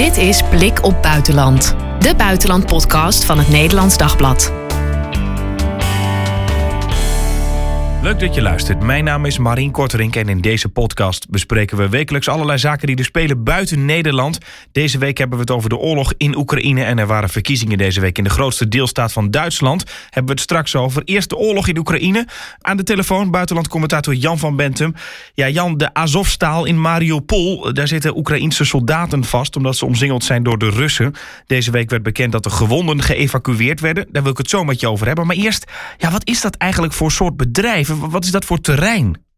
Dit is Blik op Buitenland, de buitenlandpodcast van het Nederlands Dagblad. Leuk dat je luistert. Mijn naam is Marien Korterink en in deze podcast bespreken we wekelijks allerlei zaken die er spelen buiten Nederland. Deze week hebben we het over de oorlog in Oekraïne en er waren verkiezingen deze week in de grootste deelstaat van Duitsland. Hebben we het straks over. Eerst de oorlog in Oekraïne. Aan de telefoon buitenlandcommentator Jan van Bentum. Ja, Jan, de Azovstaal in Mariupol, daar zitten Oekraïense soldaten vast omdat ze omsingeld zijn door de Russen. Deze week werd bekend dat de gewonden geëvacueerd werden. Daar wil ik het zo met je over hebben. Maar eerst, ja, wat is dat eigenlijk voor soort bedrijf? Wat is dat voor terrein?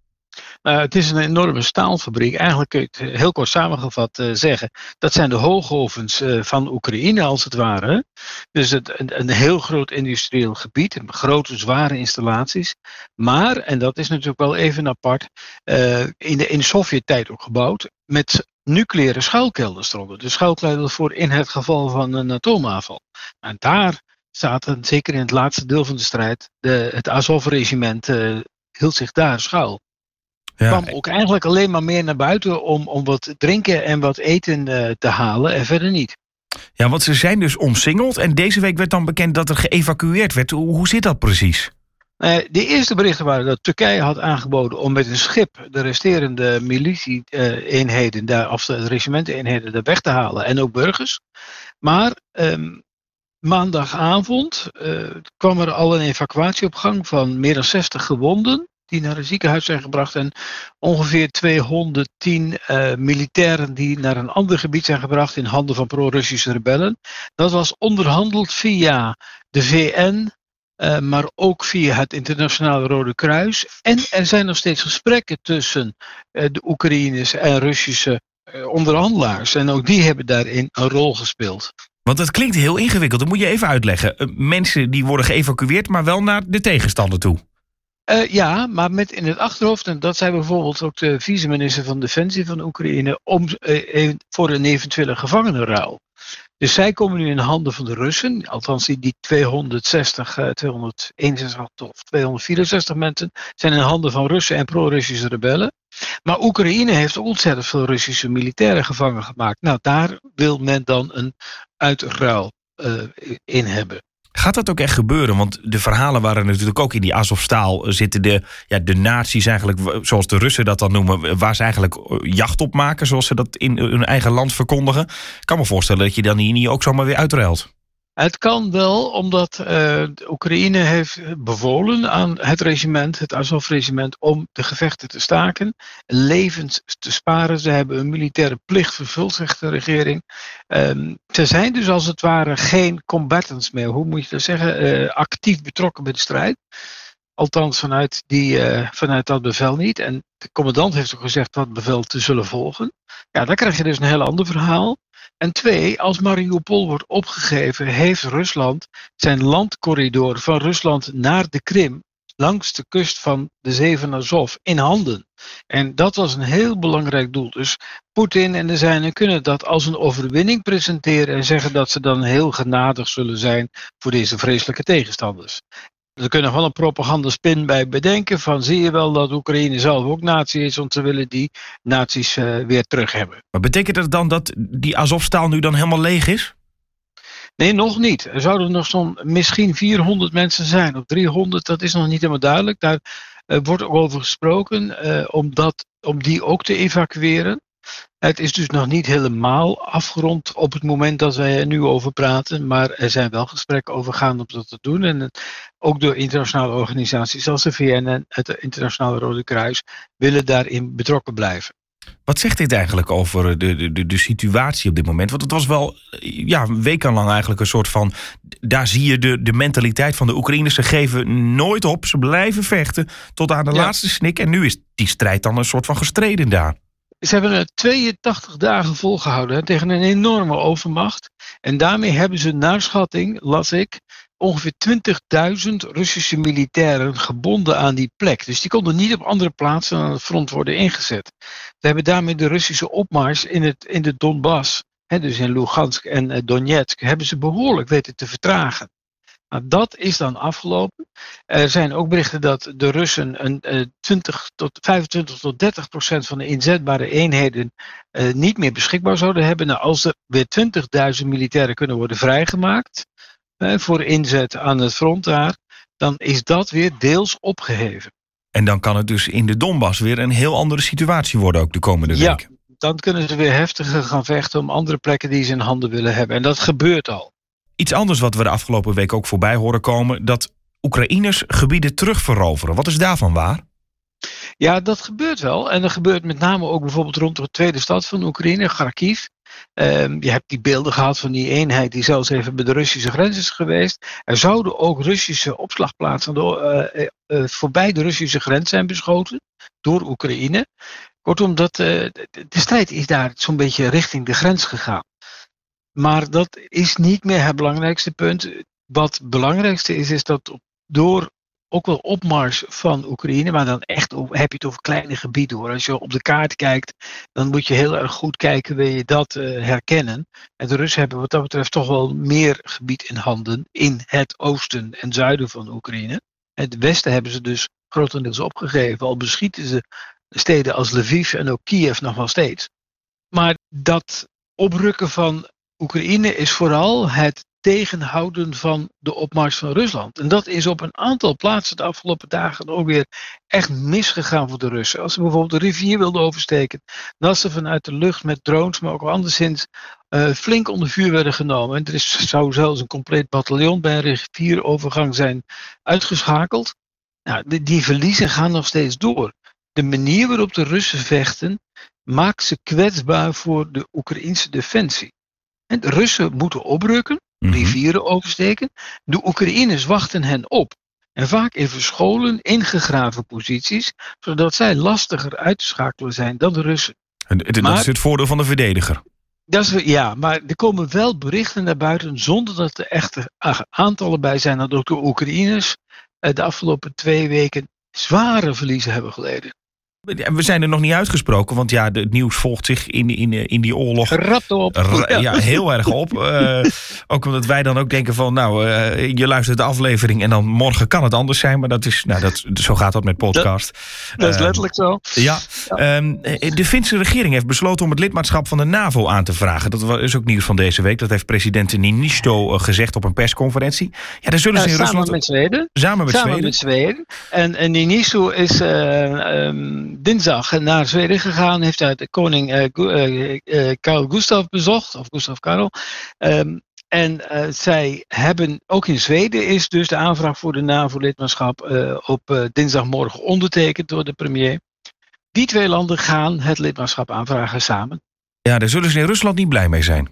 Nou, het is een enorme staalfabriek. Eigenlijk kun je het heel kort samengevat uh, zeggen. Dat zijn de hoogovens uh, van Oekraïne als het ware. Dus het, een, heel groot industrieel gebied. Grote zware installaties. Maar, en dat is natuurlijk wel even apart. In de, in Sovjet-tijd ook gebouwd. Met nucleaire schuilkelders eronder. Dus schuilkelders voor in het geval van een atoomaanval. En daar zaten, zeker in het laatste deel van de strijd, de, het Azov-regiment hield zich daar schuil. Ja. kwam ook eigenlijk alleen maar meer naar buiten om, om wat drinken en wat eten uh, te halen en verder niet. Ja, want ze zijn dus omsingeld en deze week werd dan bekend dat er geëvacueerd werd. Hoe, hoe zit dat precies? Uh, de eerste berichten waren dat Turkije had aangeboden om met een schip de resterende militie-eenheden, daar, of de regimenteneenheden, daar weg te halen en ook burgers. Maar um, maandagavond uh, kwam er al een evacuatie op gang van meer dan 60 gewonden die naar een ziekenhuis zijn gebracht en ongeveer 210 uh, militairen die naar een ander gebied zijn gebracht in handen van pro-Russische rebellen. Dat was onderhandeld via de VN, uh, maar ook via het Internationale Rode Kruis. En er zijn nog steeds gesprekken tussen de Oekraïners en Russische onderhandelaars. En ook die hebben daarin een rol gespeeld. Want het klinkt heel ingewikkeld. Dat moet je even uitleggen. Mensen die worden geëvacueerd, maar wel naar de tegenstander toe. Uh, ja, maar met in het achterhoofd, en dat zei bijvoorbeeld ook de vice-minister van Defensie van Oekraïne, om, uh, voor een eventuele gevangenenruil. Dus zij komen nu in handen van de Russen, althans die, die 260, uh, 261 of 264 mensen zijn in handen van Russen en pro-Russische rebellen. Maar Oekraïne heeft ontzettend veel Russische militairen gevangen gemaakt. Nou, daar wil men dan een uitruil uh, in hebben. Gaat dat ook echt gebeuren? Want de verhalen waren natuurlijk ook in die Azovstaal zitten de, ja, de naties eigenlijk, zoals de Russen dat dan noemen, waar ze eigenlijk eh, jacht op maken, zoals ze dat in hun eigen land verkondigen. Ik kan me voorstellen dat je dan hier niet ook zomaar weer uitruilt. Het kan wel, omdat uh, Oekraïne heeft bevolen aan het regiment, het Azov-regiment, om de gevechten te staken, levens te sparen. Ze hebben een militaire plicht vervuld, zegt de regering. Um, ze zijn dus als het ware geen combatants meer, hoe moet je dat zeggen, uh, actief betrokken bij de strijd. Althans, vanuit, die, uh, vanuit dat bevel niet. En de commandant heeft ook gezegd dat bevel te zullen volgen. Ja, dan krijg je dus een heel ander verhaal. En twee, als Mariupol wordt opgegeven, heeft Rusland zijn landcorridor van Rusland naar de Krim langs de kust van de zee van Azov in handen. En dat was een heel belangrijk doel. Dus Poetin en de zijnen kunnen dat als een overwinning presenteren en zeggen dat ze dan heel genadig zullen zijn voor deze vreselijke tegenstanders. Ze kunnen wel een propagandaspin bij bedenken van zie je wel dat Oekraïne zelf ook natie is, want ze willen die naties uh, weer terug hebben. Maar betekent dat dan dat die Azovstaal nu dan helemaal leeg is? Nee, nog niet. Er zouden nog zo'n misschien 400 mensen zijn of 300, dat is nog niet helemaal duidelijk. Daar uh, wordt ook over gesproken uh, om, dat, om die ook te evacueren. Het is dus nog niet helemaal afgerond op het moment dat wij er nu over praten, maar er zijn wel gesprekken over gaan om dat te doen. En ook door internationale organisaties zoals de VN en het Internationale Rode Kruis willen daarin betrokken blijven. Wat zegt dit eigenlijk over de, de, de situatie op dit moment? Want het was wel ja, wekenlang eigenlijk een soort van. Daar zie je de, de mentaliteit van de Oekraïners. Ze geven nooit op, ze blijven vechten tot aan de ja. laatste snik. En nu is die strijd dan een soort van gestreden daar. Ze hebben het 82 dagen volgehouden tegen een enorme overmacht. En daarmee hebben ze naar schatting, las ik, ongeveer 20.000 Russische militairen gebonden aan die plek. Dus die konden niet op andere plaatsen aan het front worden ingezet. Ze hebben daarmee de Russische opmars in, het, in de Donbass, hè, dus in Lugansk en Donetsk, hebben ze behoorlijk weten te vertragen. Nou, dat is dan afgelopen. Er zijn ook berichten dat de Russen een 20 tot 25 tot 30 procent van de inzetbare eenheden niet meer beschikbaar zouden hebben. Nou, als er weer 20.000 militairen kunnen worden vrijgemaakt voor inzet aan het front daar, dan is dat weer deels opgeheven. En dan kan het dus in de Donbass weer een heel andere situatie worden ook de komende weken. Ja, dan kunnen ze weer heftiger gaan vechten om andere plekken die ze in handen willen hebben. En dat gebeurt al. Iets anders wat we de afgelopen week ook voorbij horen komen, dat Oekraïners gebieden terugveroveren. Wat is daarvan waar? Ja, dat gebeurt wel. En dat gebeurt met name ook bijvoorbeeld rond de tweede stad van Oekraïne, Kharkiv. Um, je hebt die beelden gehad van die eenheid die zelfs even bij de Russische grens is geweest. Er zouden ook Russische opslagplaatsen door, uh, uh, voorbij de Russische grens zijn beschoten door Oekraïne. Kortom, dat, de strijd is daar zo'n beetje richting de grens gegaan. Maar dat is niet meer het belangrijkste punt. Wat het belangrijkste is, is dat door ook wel opmars van Oekraïne, maar dan echt over, heb je het over kleine gebieden hoor. Als je op de kaart kijkt, dan moet je heel erg goed kijken, wil je dat uh, herkennen. En de Russen hebben wat dat betreft toch wel meer gebied in handen in het oosten en zuiden van Oekraïne. Het westen hebben ze dus grotendeels opgegeven, al beschieten ze steden als Lviv en ook Kiev nog wel steeds. Maar dat oprukken van Oekraïne is vooral het tegenhouden van de opmars van Rusland. En dat is op een aantal plaatsen de afgelopen dagen ook weer echt misgegaan voor de Russen. Als ze bijvoorbeeld de rivier wilden oversteken, dat ze vanuit de lucht met drones, maar ook anderszins uh, flink onder vuur werden genomen. En er is, zou zelfs een compleet bataljon bij een rivierovergang zijn uitgeschakeld. Nou, die, die verliezen gaan nog steeds door. De manier waarop de Russen vechten maakt ze kwetsbaar voor de Oekraïnse defensie. De Russen moeten oprukken Mhm. rivieren oversteken. De Oekraïners wachten hen op. En vaak in verscholen, ingegraven posities, zodat zij lastiger uit te schakelen zijn dan de Russen. En dat is het voordeel van de verdediger. Dat is, ja, maar er komen wel berichten naar buiten zonder dat er echte aantallen bij zijn dat ook de Oekraïners eh, de afgelopen twee weken zware verliezen hebben geleden. We zijn er nog niet uitgesproken, want ja, het nieuws volgt zich in, in, in die oorlog. Rap op. ja. heel erg op. Uh, ook omdat wij dan ook denken van, nou, uh, je luistert de aflevering en dan morgen kan het anders zijn. Maar dat is, nou, dat, zo gaat dat met podcast. Dat, dat is uh, letterlijk zo. Ja. ja. Um, de Finse regering heeft besloten om het lidmaatschap van de NAVO aan te vragen. Dat is ook nieuws van deze week. Dat heeft president Ninisto gezegd op een persconferentie. Ja, daar zullen ze in samen Rusland... Met Zweden. Samen met samen Zweden. met Zweden. En, en Ninisto is... Um, dinsdag naar Zweden gegaan. Heeft uit de koning uh, uh, Karl Gustav bezocht, of Gustav Karel. Um, en zij hebben, ook in Zweden is dus de aanvraag voor de NAVO-lidmaatschap op dinsdagmorgen ondertekend door de premier. Die twee landen gaan het lidmaatschap aanvragen samen. Ja, daar zullen ze in Rusland niet blij mee zijn.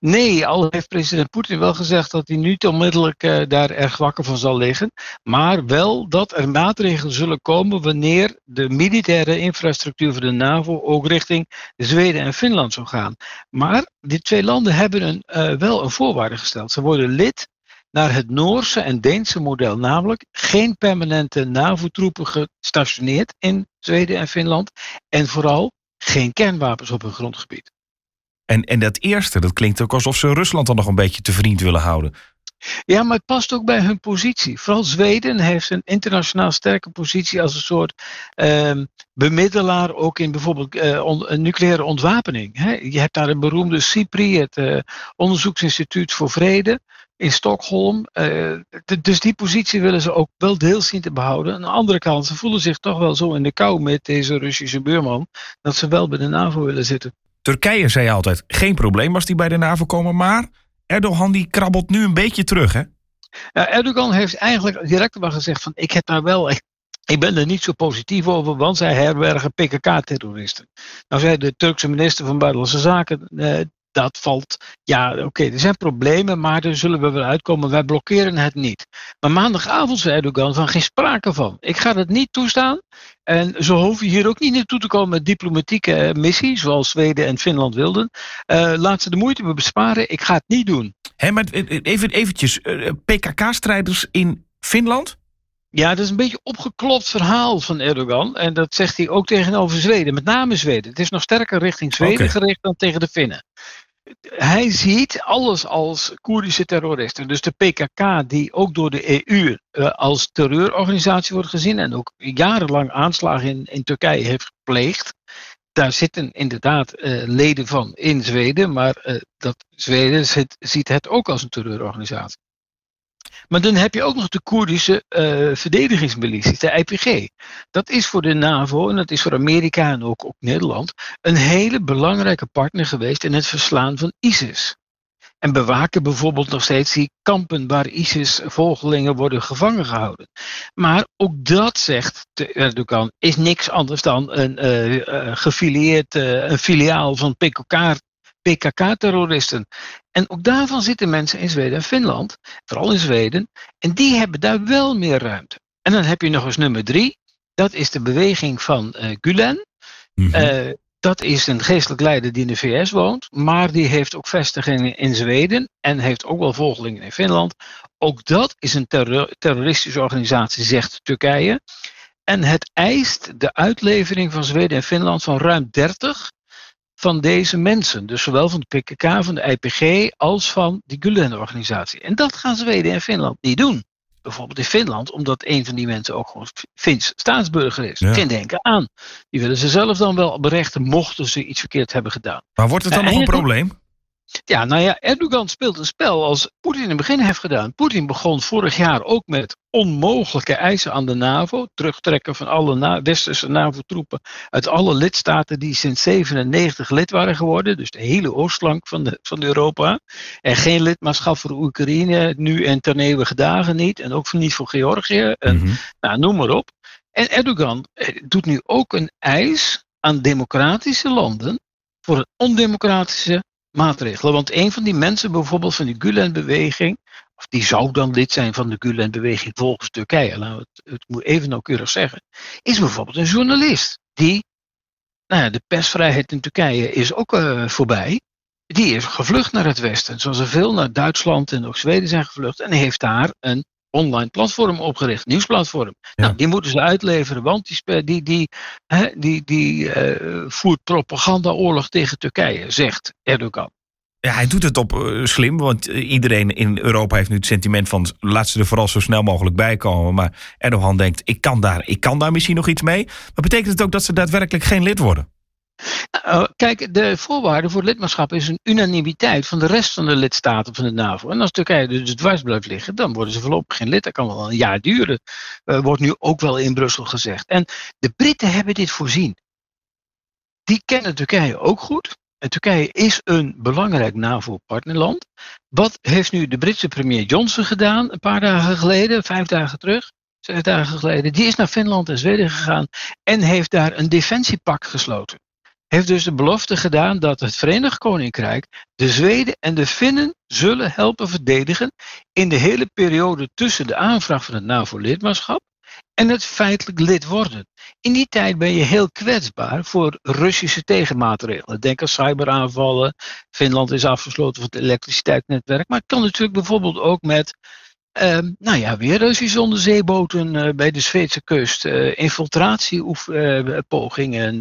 Nee, al heeft president Poetin wel gezegd dat hij niet onmiddellijk uh, daar erg wakker van zal liggen. Maar wel dat er maatregelen zullen komen wanneer de militaire infrastructuur van de NAVO ook richting Zweden en Finland zou gaan. Maar die twee landen hebben een, uh, wel een voorwaarde gesteld. Ze worden lid naar het Noorse en Deense model, namelijk geen permanente NAVO-troepen gestationeerd in Zweden en Finland en vooral geen kernwapens op hun grondgebied. En, en dat eerste, dat klinkt ook alsof ze Rusland dan nog een beetje te vriend willen houden. Ja, maar het past ook bij hun positie. Vooral Zweden heeft een internationaal sterke positie als een soort um, bemiddelaar, ook in bijvoorbeeld een nucleaire ontwapening. Hè. Je hebt daar een beroemde CIPRI, het uh, Onderzoeksinstituut voor Vrede in Stockholm. Uh, dus die positie willen ze ook wel deels zien te behouden. Aan de andere kant, ze voelen zich toch wel zo in de kou met deze Russische buurman, dat ze wel bij de NAVO willen zitten. Turkije zei altijd geen probleem als die bij de NAVO komen, maar Erdogan die krabbelt nu een beetje terug, hè? Erdogan heeft eigenlijk direct wel gezegd van ik heb daar wel, ik, ik ben er niet zo positief over, want zij herbergen PKK-terroristen. Nou zei de Turkse minister van Buitenlandse Zaken, eh, dat valt, ja oké, er zijn problemen, maar daar zullen we wel uitkomen. Wij blokkeren het niet. Maar maandagavond zei Erdogan van geen sprake van. Ik ga het niet toestaan. En zo hoef je hier ook niet naartoe te komen met diplomatieke missie, zoals Zweden en Finland wilden. Uh, laat ze de moeite besparen. Ik ga het niet doen. Hé, maar even eventjes, uh, PKK-strijders in Finland? Ja, dat is een beetje opgeklopt verhaal van Erdogan. En dat zegt hij ook tegenover Zweden, met name Zweden. Het is nog sterker richting Zweden okay. gericht dan tegen de Finnen. hij ziet alles als Koerdische terroristen. Dus de PKK, die ook door de EU uh, als terreurorganisatie wordt gezien en ook jarenlang aanslagen in, in Turkije heeft gepleegd. Daar zitten inderdaad uh, leden van in Zweden, maar uh, dat Zweden zit, ziet het ook als een terreurorganisatie. Maar dan heb je ook nog de Koerdische uh, verdedigingsmilities, de IPG. Dat is voor de NAVO en dat is voor Amerika en ook, ook Nederland een hele belangrijke partner geweest in het verslaan van ISIS. En bewaken bijvoorbeeld nog steeds die kampen waar ISIS-volgelingen worden gevangen gehouden. Maar ook dat, zegt Erdogan, is niks anders dan een uh, uh, gefilieerd, een filiaal van PKK, PKK-terroristen. En ook daarvan zitten mensen in Zweden en Finland, vooral in Zweden, en die hebben daar wel meer ruimte. En dan heb je nog eens nummer drie, dat is de beweging van uh, Gulen. Mm -hmm. uh, dat is een geestelijk leider die in de VS woont, maar die heeft ook vestigingen in Zweden en heeft ook wel volgelingen in Finland. Ook dat is een terror terroristische organisatie, zegt Turkije. En het eist de uitlevering van Zweden en Finland van ruim 30 van deze mensen. Dus zowel van de PKK, van de IPG, als van die Gulen-organisatie. En dat gaan Zweden en Finland niet doen. Bijvoorbeeld in Finland, omdat een van die mensen ook gewoon Fins staatsburger is. Ja. Geen denken aan. Die willen ze zelf dan wel berechten, mochten ze iets verkeerd hebben gedaan. Maar wordt het dan en nog een probleem? Ja, nou ja, Erdogan speelt een spel als Poetin in het begin heeft gedaan. Poetin begon vorig jaar ook met onmogelijke eisen aan de NAVO. Terugtrekken van alle na westerse NAVO-troepen uit alle lidstaten die sinds 97 lid waren geworden. Dus de hele oostflank van, de, van Europa. En geen lidmaatschap voor Oekraïne nu en ten eeuwige dagen niet. En ook niet voor Georgië. En, mm -hmm. nou, noem maar op. En Erdogan doet nu ook een eis aan democratische landen voor een ondemocratische maatregelen. Want een van die mensen, bijvoorbeeld van die Gulen-beweging, of die zou dan lid zijn van de Gulen-beweging volgens Turkije, laten we het, het moet even nauwkeurig zeggen, is bijvoorbeeld een journalist. Die, nou ja, de persvrijheid in Turkije is ook uh, voorbij. Die is gevlucht naar het westen, zoals er veel naar Duitsland en ook Zweden zijn gevlucht, en heeft daar een online platform opgericht, nieuwsplatform. Ja. Nou, die moeten ze uitleveren, want die, die, die, hè, die, die uh, voert propagandaoorlog tegen Turkije, zegt Erdogan. Ja, hij doet het op uh, slim, want uh, iedereen in Europa heeft nu het sentiment van laat ze er vooral zo snel mogelijk bij komen. Maar Erdogan denkt, ik kan daar, ik kan daar misschien nog iets mee. Maar betekent het ook dat ze daadwerkelijk geen lid worden? Nou, kijk, de voorwaarde voor lidmaatschap is een unanimiteit van de rest van de lidstaten van de NAVO. En als Turkije dus dwars blijft liggen, dan worden ze voorlopig geen lid. Dat kan wel een jaar duren, uh, wordt nu ook wel in Brussel gezegd. En de Britten hebben dit voorzien. Die kennen Turkije ook goed. En Turkije is een belangrijk NAVO-partnerland. Wat heeft nu de Britse premier Johnson gedaan een paar dagen geleden, vijf dagen terug? Zes dagen geleden. Die is naar Finland en Zweden gegaan en heeft daar een defensiepact gesloten heeft dus de belofte gedaan dat het Verenigd Koninkrijk de Zweden en de Finnen zullen helpen verdedigen in de hele periode tussen de aanvraag van het NAVO-lidmaatschap en het feitelijk lid worden. In die tijd ben je heel kwetsbaar voor Russische tegenmaatregelen. Denk aan cyberaanvallen. Finland is afgesloten van het elektriciteitsnetwerk. Maar het kan natuurlijk bijvoorbeeld ook met uh, nou ja, weer Russische onderzeeboten uh, bij de Zweedse kust, uh, infiltratiepogingen,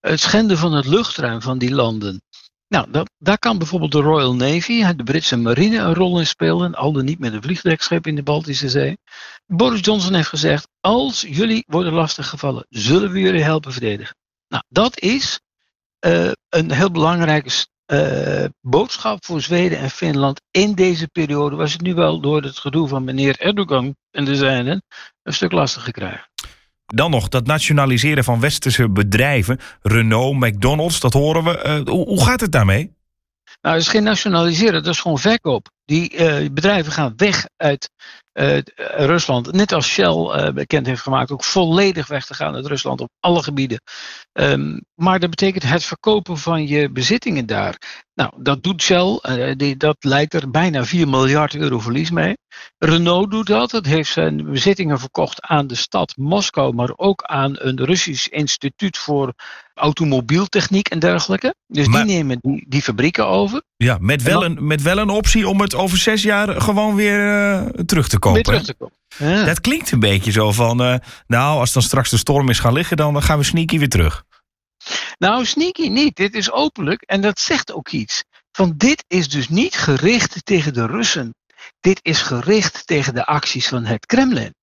het schenden van het luchtruim van die landen. Nou, daar kan bijvoorbeeld de Royal Navy, de Britse marine, een rol in spelen, al dan niet met een vliegdekschip in de Baltische Zee. Boris Johnson heeft gezegd: als jullie worden lastiggevallen, zullen we jullie helpen verdedigen. Nou, dat is een heel belangrijke uh, boodschap voor Zweden en Finland in deze periode was het nu wel door het gedoe van meneer Erdogan en de zijnen een stuk lastiger krijgen. Dan nog dat nationaliseren van westerse bedrijven, Renault, McDonald's, dat horen we. Uh, hoe, hoe gaat het daarmee? Nou, het is geen nationaliseren, dat is gewoon verkoop. Die uh, bedrijven gaan weg uit Rusland. Net als Shell bekend heeft gemaakt, ook volledig weg te gaan uit Rusland op alle gebieden. Um, maar dat betekent het verkopen van je bezittingen daar. Nou, dat doet Shell. Die, dat leidt er bijna 4 miljard euro verlies mee. Renault doet dat. Het heeft zijn bezittingen verkocht aan de stad Moskou, maar ook aan een Russisch instituut voor automobieltechniek en dergelijke. Dus maar, die nemen die, die, fabrieken over. Ja, met wel, dan, een, met wel een optie om het over zes jaar gewoon weer uh, terug te kopen. Weer terug te kopen. Ja. Dat klinkt een beetje zo van, uh, nou, als dan straks de storm is gaan liggen, dan gaan we sneaky weer terug. Nou, sneaky niet. Dit is openlijk en dat zegt ook iets. Van dit is dus niet gericht tegen de Russen. Dit is gericht tegen de acties van het Kremlin.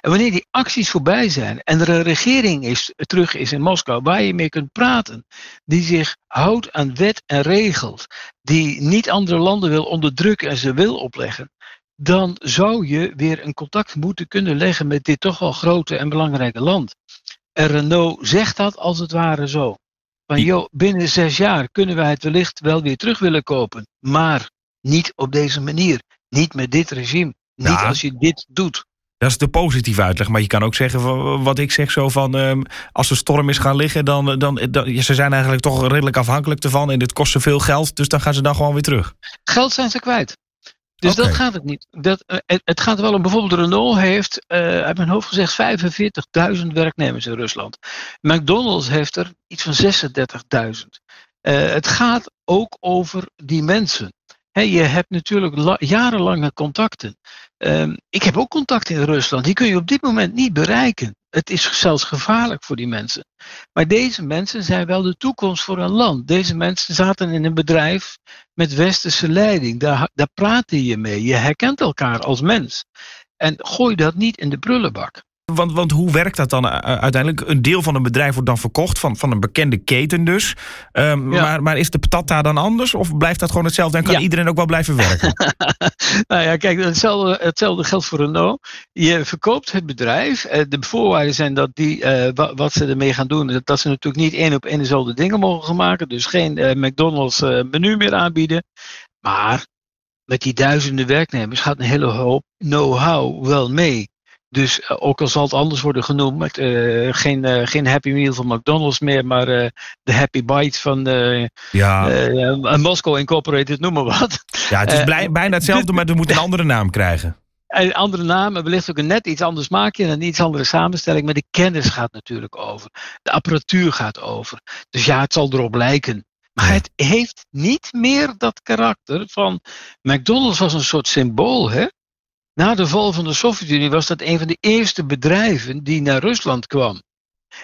En wanneer die acties voorbij zijn en er een regering is, terug is in Moskou waar je mee kunt praten, die zich houdt aan wet en regels, die niet andere landen wil onderdrukken en ze wil opleggen, dan zou je weer een contact moeten kunnen leggen met dit toch wel grote en belangrijke land. En Renault zegt dat als het ware zo. Van joh, binnen zes jaar kunnen wij het wellicht wel weer terug willen kopen, maar niet op deze manier, niet met dit regime, niet Ja. als je dit doet. Dat is de positieve uitleg. Maar je kan ook zeggen van, wat ik zeg zo van... ehm, als de storm is gaan liggen, dan, dan, dan... Ze zijn eigenlijk toch redelijk afhankelijk ervan. En het kost ze veel geld, dus dan gaan ze dan gewoon weer terug. Geld zijn ze kwijt. Dus dat gaat het niet. Dat, eh, het, gaat wel om, bijvoorbeeld Renault heeft, eh uit mijn hoofd gezegd, 45.000 werknemers in Rusland. McDonald's heeft er iets van 36.000. Eh, het gaat ook over die mensen. Je hebt natuurlijk la- jarenlange contacten. Ehm, ik heb ook contacten in Rusland. Die kun je op dit moment niet bereiken. Het is zelfs gevaarlijk voor die mensen. Maar deze mensen zijn wel de toekomst voor een land. Deze mensen zaten in een bedrijf met westerse leiding. Daar, daar praatte je mee. Je herkent elkaar als mens. En gooi dat niet in de prullenbak. Want, want hoe werkt dat dan uh, uiteindelijk? Een deel van een bedrijf wordt dan verkocht, van, van een bekende keten dus. Ehm, Ja. maar, maar is de patat daar dan anders? Of blijft dat gewoon hetzelfde en kan Ja. iedereen ook wel blijven werken? nou ja, kijk, hetzelfde, hetzelfde geldt voor Renault. Je verkoopt het bedrijf. Eh, De voorwaarden zijn dat die, eh, wa- wat ze ermee gaan doen, dat- dat ze natuurlijk niet één op één dezelfde dingen mogen maken. Dus geen eh, McDonald's eh, menu meer aanbieden. Maar met die duizenden werknemers gaat een hele hoop know-how wel mee. Dus eh, ook al zal het anders worden genoemd, eh, geen, eh, geen Happy Meal van McDonald's meer, maar de Happy Bite van ja. Moscow Incorporated, noem maar wat. ja, het is blij- bijna hetzelfde, maar het moet een andere naam krijgen. Een andere naam en wellicht ook een net iets anders maakje en een iets andere samenstelling. Maar de kennis gaat natuurlijk over. De apparatuur gaat over. Dus ja, het zal erop lijken. Maar het heeft niet meer dat karakter van. McDonald's was een soort symbool, hè? Na de val van de Sovjet-Unie was dat een van de eerste bedrijven die naar Rusland kwam.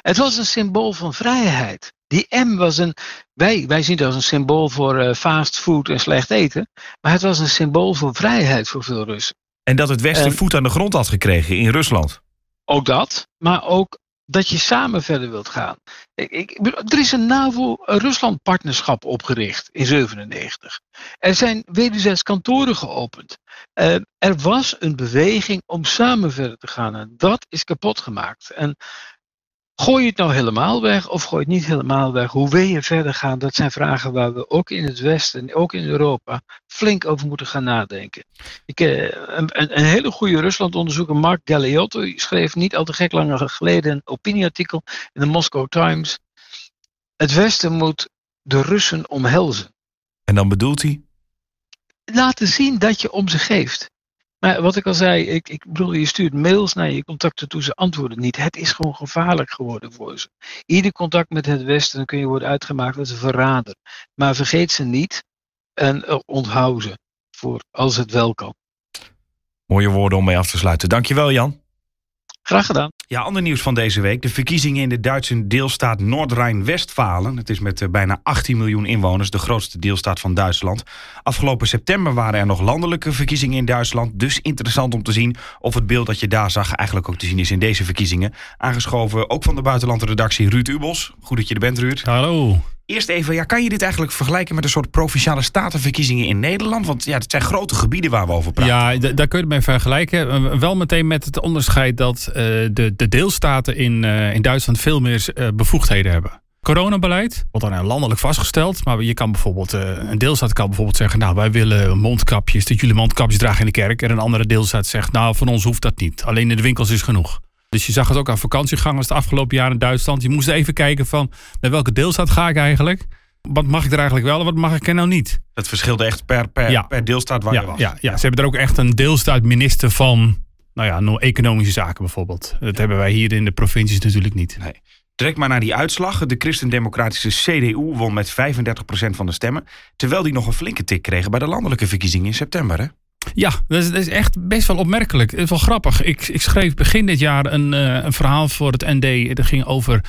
Het was een symbool van vrijheid. Die M was een. Wij, wij zien het als een symbool voor eh, fast food en slecht eten. Maar het was een symbool voor vrijheid voor veel Russen. En dat het Westen En- voet aan de grond had gekregen in Rusland. Ook dat, maar ook dat je samen verder wilt gaan. Ik, ik, er is een NAVO-Rusland-partnerschap opgericht in 97. Er zijn wederzijds kantoren geopend. Eh, er was een beweging om samen verder te gaan. En dat is kapot gemaakt. En gooi je het nou helemaal weg of gooi je het niet helemaal weg? Hoe wil je verder gaan? Dat zijn vragen waar we ook in het Westen, ook in Europa, flink over moeten gaan nadenken. Ik, eh, een, een, hele goede Rusland-onderzoeker, Mark Galeotto, schreef niet al te gek lang geleden een opinieartikel in de Moscow Times. Het Westen moet de Russen omhelzen. En dan bedoelt hij... Laten zien dat je om ze geeft. Maar wat ik al zei, ik, ik bedoel, je stuurt mails naar je contacten toe, ze antwoorden niet. Het is gewoon gevaarlijk geworden voor ze. Ieder contact met het Westen kun je worden uitgemaakt als een verrader. Maar vergeet ze niet en eh, onthoud ze voor als het wel kan. Mooie woorden om mee af te sluiten. Dankjewel Jan. Graag gedaan. Ja, ander nieuws van deze week. De verkiezingen in de Duitse deelstaat Noord-Rijn-Westfalen. Het is met eh, bijna 18 miljoen inwoners de grootste deelstaat van Duitsland. Afgelopen september waren er nog landelijke verkiezingen in Duitsland. Dus interessant om te zien of het beeld dat je daar zag eigenlijk ook te zien is in deze verkiezingen. Aangeschoven ook van de buitenlandredactie Ruud Ubos. Goed dat je er bent, Ruud. Hallo. Eerst even, ja, kan je dit eigenlijk vergelijken met een soort provinciale statenverkiezingen in Nederland? Want ja, het zijn grote gebieden waar we over praten. Ja, daar kun je het mee vergelijken. Eh, Wel meteen met het onderscheid dat eh, de, de deelstaten in, eh, in Duitsland veel meer bevoegdheden hebben. Coronabeleid wordt dan landelijk vastgesteld. Maar je kan bijvoorbeeld, een deelstaat kan bijvoorbeeld zeggen: Nou, wij willen mondkapjes, dat jullie mondkapjes dragen in de kerk. En een andere deelstaat zegt: Nou, van ons hoeft dat niet. Alleen in de winkels is genoeg. Dus je zag het ook aan vakantiegangers de afgelopen jaren in Duitsland. Je moest even kijken van naar welke deelstaat ga ik eigenlijk? Wat mag ik er eigenlijk wel en wat mag ik er nou niet? Het verschilde echt per, per, Ja. per deelstaat waar je was. ja, ja, ze hebben er ook echt een deelstaatminister van, nou ja, no- economische zaken bijvoorbeeld. Dat hebben wij hier in de provincies natuurlijk niet. Nee. Trek maar naar die uitslag. De christendemocratische CDU won met 35% van de stemmen. Terwijl die nog een flinke tik kregen bij de landelijke verkiezingen in september. Hè? Ja, dat is, dat is echt best wel opmerkelijk. Het is wel grappig. Ik, ik schreef begin dit jaar een, eh, een verhaal voor het ND. Dat ging over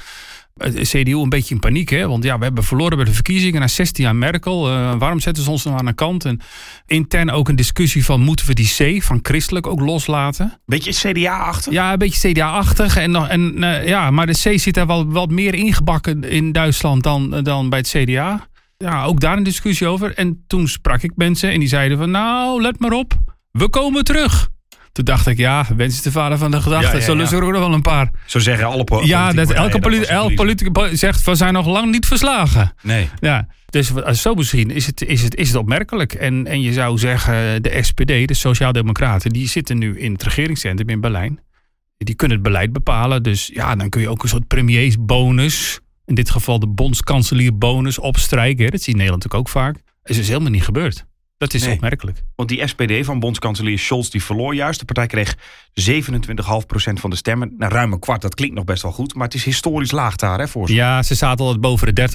Het CDU een beetje in paniek, hè? want ja, we hebben verloren bij de verkiezingen na 16 jaar Merkel. Uh, waarom zetten ze ons nog aan de kant? En intern ook een discussie van moeten we die C van christelijk ook loslaten? Beetje CDA-achtig? Ja, een beetje CDA-achtig. En, en, uh, ja, maar de C zit daar wel wat meer ingebakken in Duitsland dan, dan bij het CDA. Ja, ook daar een discussie over. En toen sprak ik mensen en die zeiden van nou, let maar op, we komen terug. Toen dacht ik, ja, wens is de vader van de gedachte. Ja, ja, Zullen ze er ook nog wel een paar. Zo zeggen alle Ja, dat elke, politi elke politicus zegt, we zijn nog lang niet verslagen. Nee. Ja, dus zo misschien is het, is het, is het opmerkelijk. En, en je zou zeggen, de SPD, de Sociaaldemocraten, die zitten nu in het regeringscentrum in Berlijn. Die kunnen het beleid bepalen. Dus ja, dan kun je ook een soort premiersbonus, in dit geval de bondskanselierbonus, opstrijken. Dat zie je in Nederland natuurlijk ook vaak. Dat is dus helemaal niet gebeurd. Dat is opmerkelijk. Want die SPD van bondskanselier Scholz die verloor juist. De partij kreeg 27,5% van de stemmen. Nou, ruim een kwart, dat klinkt nog best wel goed. Maar het is historisch laag daar hè, voor ze. Ja, ze zaten altijd boven de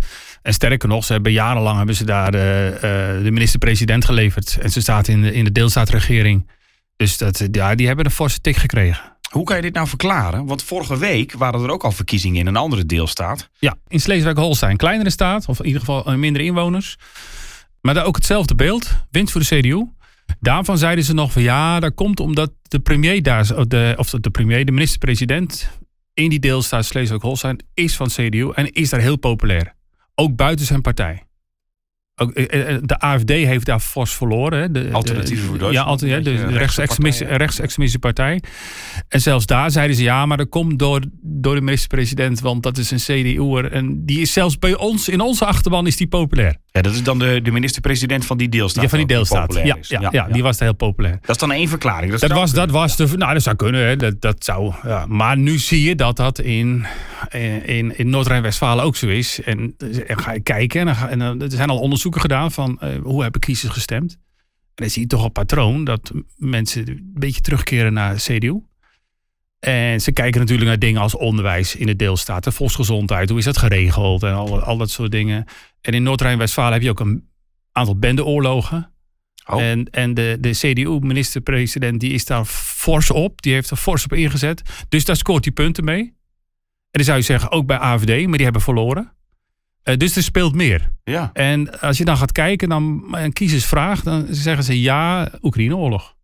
30%. En sterker nog, ze hebben jarenlang hebben ze daar de, uh, de minister-president geleverd. En ze zaten in de, in de deelstaatregering. Dus dat, ja, die hebben een forse tik gekregen. Hoe kan je dit nou verklaren? Want vorige week waren er ook al verkiezingen in een andere deelstaat. Ja, in Sleeswijk-Holstein. Kleinere staat, of in ieder geval eh, minder inwoners. Maar daar ook hetzelfde beeld. Winst voor de CDU. Daarvan zeiden ze nog van ja, dat komt omdat de premier daar, de, of de premier, de minister-president in die deelstaat Schleswig-Holstein is van CDU en is daar heel populair. Ook buiten zijn partij. Ook, eh, eh, de AFD heeft daar fors verloren. De, Alternatieve voor Duitsland. Ja, de, de rechtsextremistische partij. En zelfs daar zeiden ze ja, maar dat komt door, door de minister-president, want dat is een CDU'er. En die is zelfs bij ons, in onze achterban, is die populair. Ja, dat is dan de, de minister-president van die deelstaat. Ja, van die deelstaat. Die ja, ja, ja, die was daar heel populair. Dat is dan één verklaring. Dat, dat was, dat was de, nou, dat zou kunnen. Hè. Dat, dat zou, ja. Maar nu zie je dat dat in, in, in Noord-Rijn-Westfalen ook zo is. En, en ga je kijken. En, en, er zijn al onderzoeken gedaan van uh, hoe hebben kiezers gestemd. En dan zie je toch een patroon dat mensen een beetje terugkeren naar CDU. En ze kijken natuurlijk naar dingen als onderwijs in de deelstaten, volksgezondheid, hoe is dat geregeld en al, al dat soort dingen. En in Noord-Rijn-Westfalen heb je ook een aantal bendeoorlogen. Oh. En, en de, de CDU-minister-president die is daar fors op, die heeft er fors op ingezet. Dus daar scoort hij punten mee. En dan zou je zeggen, ook bij AFD, maar die hebben verloren. Uh, dus er speelt meer. Ja. En als je dan gaat kijken, dan een kiezers vraagt, dan zeggen ze ja, Oekraïne-oorlog.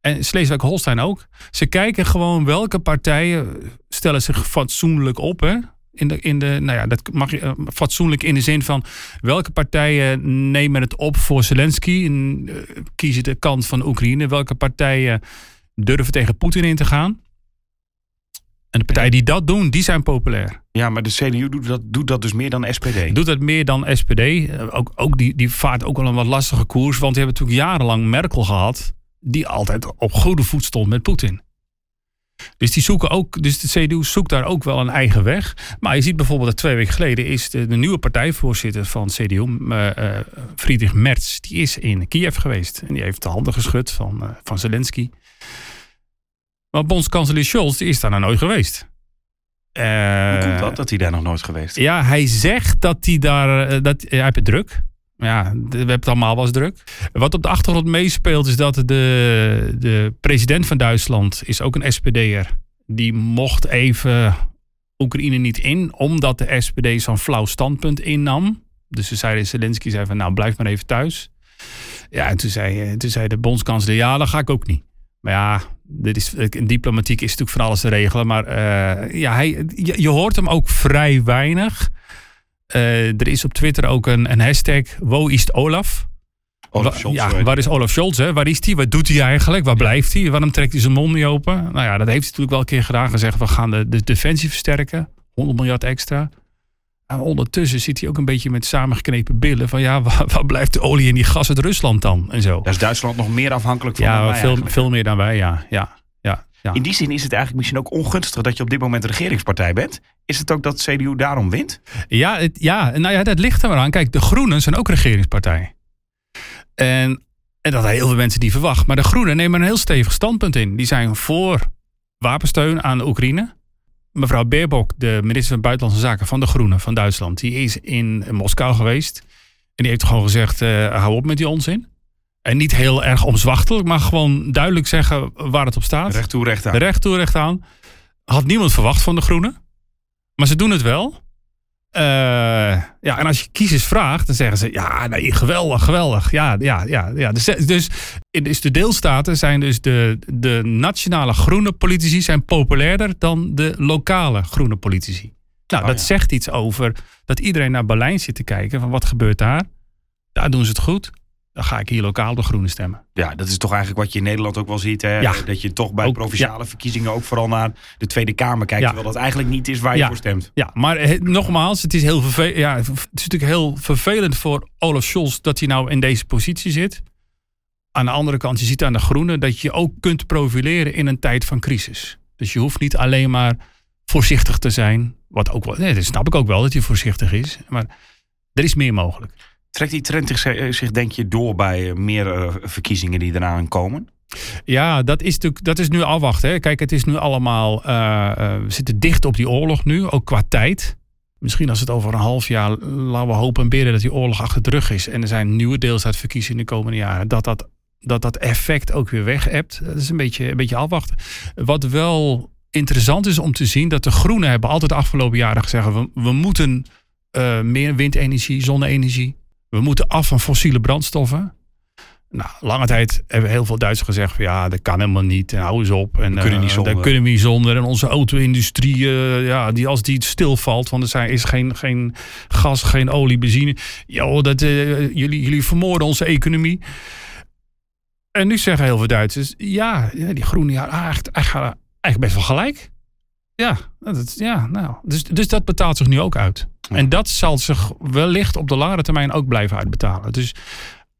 En Sleeswijk-Holstein ook. Ze kijken gewoon welke partijen stellen zich fatsoenlijk op. Hè? In de, in de, nou ja, dat mag je uh, fatsoenlijk in de zin van welke partijen nemen het op voor Zelensky en uh, kiezen de kant van Oekraïne. Welke partijen durven tegen Poetin in te gaan. En de partijen die dat doen, die zijn populair. Ja, maar de CDU doet dat, doet dat dus meer dan SPD. Doet dat meer dan SPD. Eh, ook, ook die, die vaart ook wel een wat lastige koers. Want die hebben natuurlijk jarenlang Merkel gehad die altijd op goede voet stond met Poetin. Dus die zoeken ook, dus de CDU zoekt daar ook wel een eigen weg. Maar je ziet bijvoorbeeld dat twee weken geleden is de, de nieuwe partijvoorzitter van CDU, uh, uh, Friedrich Merz, die is in Kiev geweest. En die heeft de handen geschud van, uh, van Zelensky. Maar bondskanselier Scholz, die is daar nou nooit geweest. Hoe komt dat, dat hij daar nog nooit geweest is? Ja, hij zegt dat hij daar, dat, hij heeft het druk ja, we hebben het allemaal was druk. Wat op de achtergrond meespeelt is dat de, de president van Duitsland is ook een SPD'er. Die mocht even Oekraïne niet in, omdat de SPD zo'n flauw standpunt innam. Dus ze zeiden, Zelensky zei van nou blijf maar even thuis. Ja, en toen zei, toen zei de bondskanselier, ja, dan ga ik ook niet. Maar ja, dit is, diplomatiek is natuurlijk voor alles te regelen. Maar uh, ja, hij, je, hoort hem ook vrij weinig. Uh, er is op Twitter ook een, een hashtag Wo is Olaf? Olaf Scholz. Ja, waar is Olaf Scholz? Hè? Waar is hij? Wat doet hij eigenlijk? Waar blijft hij? Waarom trekt hij zijn mond niet open? Nou ja, dat heeft hij natuurlijk wel een keer gedaan. Gezegd, we gaan de, de defensie versterken. 100 miljard extra. En ondertussen zit hij ook een beetje met samengeknepen billen. Van ja, waar, waar, blijft de olie en die gas uit Rusland dan? En zo. Daar is Duitsland nog meer afhankelijk van Ja, veel, veel meer dan wij, ja. ja. Ja. In die zin is het eigenlijk misschien ook ongunstig dat je op dit moment regeringspartij bent. Is het ook dat CDU daarom wint? Ja, het, ja nou ja, dat ligt er maar aan. Kijk, de Groenen zijn ook regeringspartij. En, en dat heel veel mensen die verwachten. Maar de Groenen nemen een heel stevig standpunt in. Die zijn voor wapensteun aan de Oekraïne. Mevrouw Baerbock, de minister van Buitenlandse Zaken van de Groenen van Duitsland, die is in Moskou geweest. En die heeft gewoon gezegd: uh, hou op met die onzin. En niet heel erg omzwachtelijk, maar gewoon duidelijk zeggen waar het op staat. Recht toe, recht aan. Recht toe, recht aan. Had niemand verwacht van de Groenen. Maar ze doen het wel. Uh, ja, en als je kiezers vraagt, dan zeggen ze: ja, nee, geweldig, geweldig. Ja, ja, ja. ja. Dus, dus, dus de deelstaten zijn dus de, de nationale groene politici zijn populairder dan de lokale groene politici. Nou, oh, dat zegt iets over dat iedereen naar Berlijn zit te kijken van wat gebeurt daar. Daar doen ze het goed dan ga ik hier lokaal de groene stemmen. Ja, dat is toch eigenlijk wat je in Nederland ook wel ziet. Hè? Ja. Dat je toch bij provinciale verkiezingen ook vooral naar de Tweede Kamer kijkt. Ja. Terwijl dat eigenlijk niet is waar je voor stemt. Ja, maar nogmaals, het is, heel vervelend, ja, het is natuurlijk heel vervelend voor Olaf Scholz dat hij nou in deze positie zit. Aan de andere kant, je ziet aan de groene dat je ook kunt profileren in een tijd van crisis. Dus je hoeft niet alleen maar voorzichtig te zijn. Wat ook wel, nee, dat snap ik ook wel dat je voorzichtig is. Maar er is meer mogelijk. Trekt die trend zich, denk je, door bij eh, meer eh, verkiezingen die eraan komen? Ja, dat is, natuurlijk, dat is nu afwachten. Kijk, het is nu allemaal. We zitten dicht op die oorlog nu, ook qua tijd. Misschien als het over een half jaar, laten we hopen en bidden dat die oorlog achter de rug is. En er zijn nieuwe deelstaatverkiezingen de komende jaren. Dat dat, dat, dat effect ook weer weg hebt. Dat is een beetje, een beetje afwachten. Wat wel interessant is om te zien, dat de Groenen hebben altijd de afgelopen jaren gezegd: we, we moeten meer windenergie, zonne-energie we moeten af van fossiele brandstoffen. Nou, lange tijd hebben heel veel Duitsers gezegd: van, ja, dat kan helemaal niet. En hou eens op. En, we kunnen niet uh, zonder. Daar kunnen we niet zonder. En onze auto-industrie, uh, ja, die, als die stilvalt, want er zijn, is geen, geen gas, geen olie, benzine. Ja, dat, uh, jullie, jullie vermoorden onze economie. En nu zeggen heel veel Duitsers: ja, die groene, ja, eigenlijk, eigenlijk best wel gelijk. Ja, dat, ja nou. Dus, dus dat betaalt zich nu ook uit. En dat zal zich wellicht op de langere termijn ook blijven uitbetalen. Dus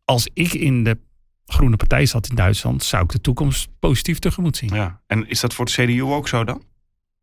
als ik in de Groene Partij zat in Duitsland, zou ik de toekomst positief tegemoet zien. Ja. En is dat voor het CDU ook zo dan?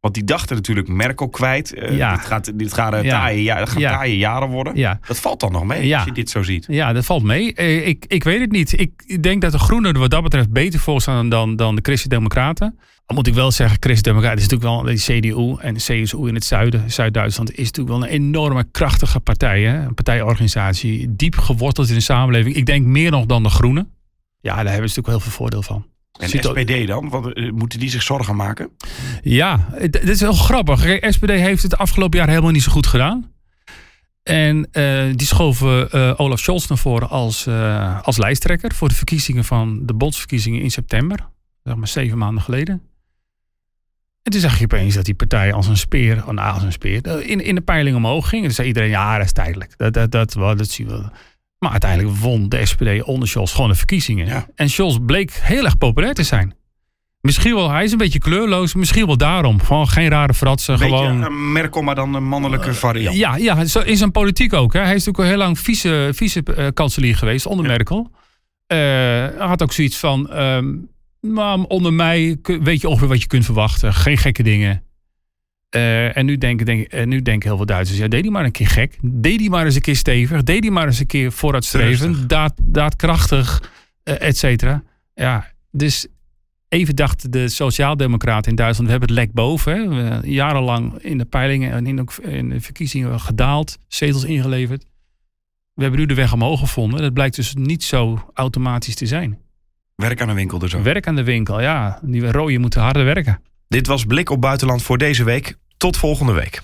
Want die dachten natuurlijk Merkel kwijt. Uh, ja. Dit gaat, dit gaat, uh, ja. taaie, ja, gaat ja. taaie jaren worden. Ja. Dat valt dan nog mee als je dit zo ziet. Ja, dat valt mee. Uh, ik, ik weet het niet. Ik denk dat de Groenen wat dat betreft beter voor staan dan, dan de Christen-Democraten. Dan moet ik wel zeggen, Christen-Democraten is natuurlijk wel de CDU en de CSU in het zuiden, Zuid-Duitsland, is natuurlijk wel een enorme krachtige partij. Hè? Een partijorganisatie, diep geworteld in de samenleving. Ik denk meer nog dan de Groenen. Ja, daar hebben ze natuurlijk heel veel voordeel van. En de SPD dan? Want, uh, moeten die zich zorgen maken? Ja, dit is heel grappig. Kijk, SPD heeft het afgelopen jaar helemaal niet zo goed gedaan. En uh, die schoven uh, Olaf Scholz naar voren als, als lijsttrekker voor de verkiezingen van de bondsverkiezingen in september. Zeg maar zeven maanden geleden. En toen zag je opeens dat die partij als een speer, oh, nou, als een speer, in, in de peiling omhoog ging. En toen zei iedereen, ja, dat is tijdelijk. Dat, dat, dat, dat, dat zien we. Maar uiteindelijk won de SPD onder Scholz gewoon de verkiezingen. En Scholz bleek heel erg populair te zijn. Misschien wel, hij is een beetje kleurloos. Misschien wel daarom. Gewoon geen rare fratsen. Beetje gewoon... een Merkel, maar dan een mannelijke variant. ja, ja, in zijn politiek ook. Hè. Hij is natuurlijk al heel lang vice, vice-kanselier geweest onder Merkel. Uh, hij had ook zoiets van... Um, maar onder mij weet je ongeveer wat je kunt verwachten. Geen gekke dingen. Uh, en nu denken, denk, uh, nu denken heel veel Duitsers, ja, deed hij maar een keer gek. Deed hij maar eens een keer stevig. Deed hij maar eens een keer vooruitstrevend. Daad, daadkrachtig, uh, et cetera. Ja, dus even dachten de sociaaldemocraten in Duitsland, we hebben het lek boven. Hè. We, jarenlang in de peilingen en in, in de verkiezingen gedaald. Zetels ingeleverd. We hebben nu de weg omhoog gevonden. Dat blijkt dus niet zo automatisch te zijn. Werk aan de winkel dus ook. Werk aan de winkel, ja. Die rode moeten harder werken. Dit was Blik op Buitenland voor deze week. Tot volgende week.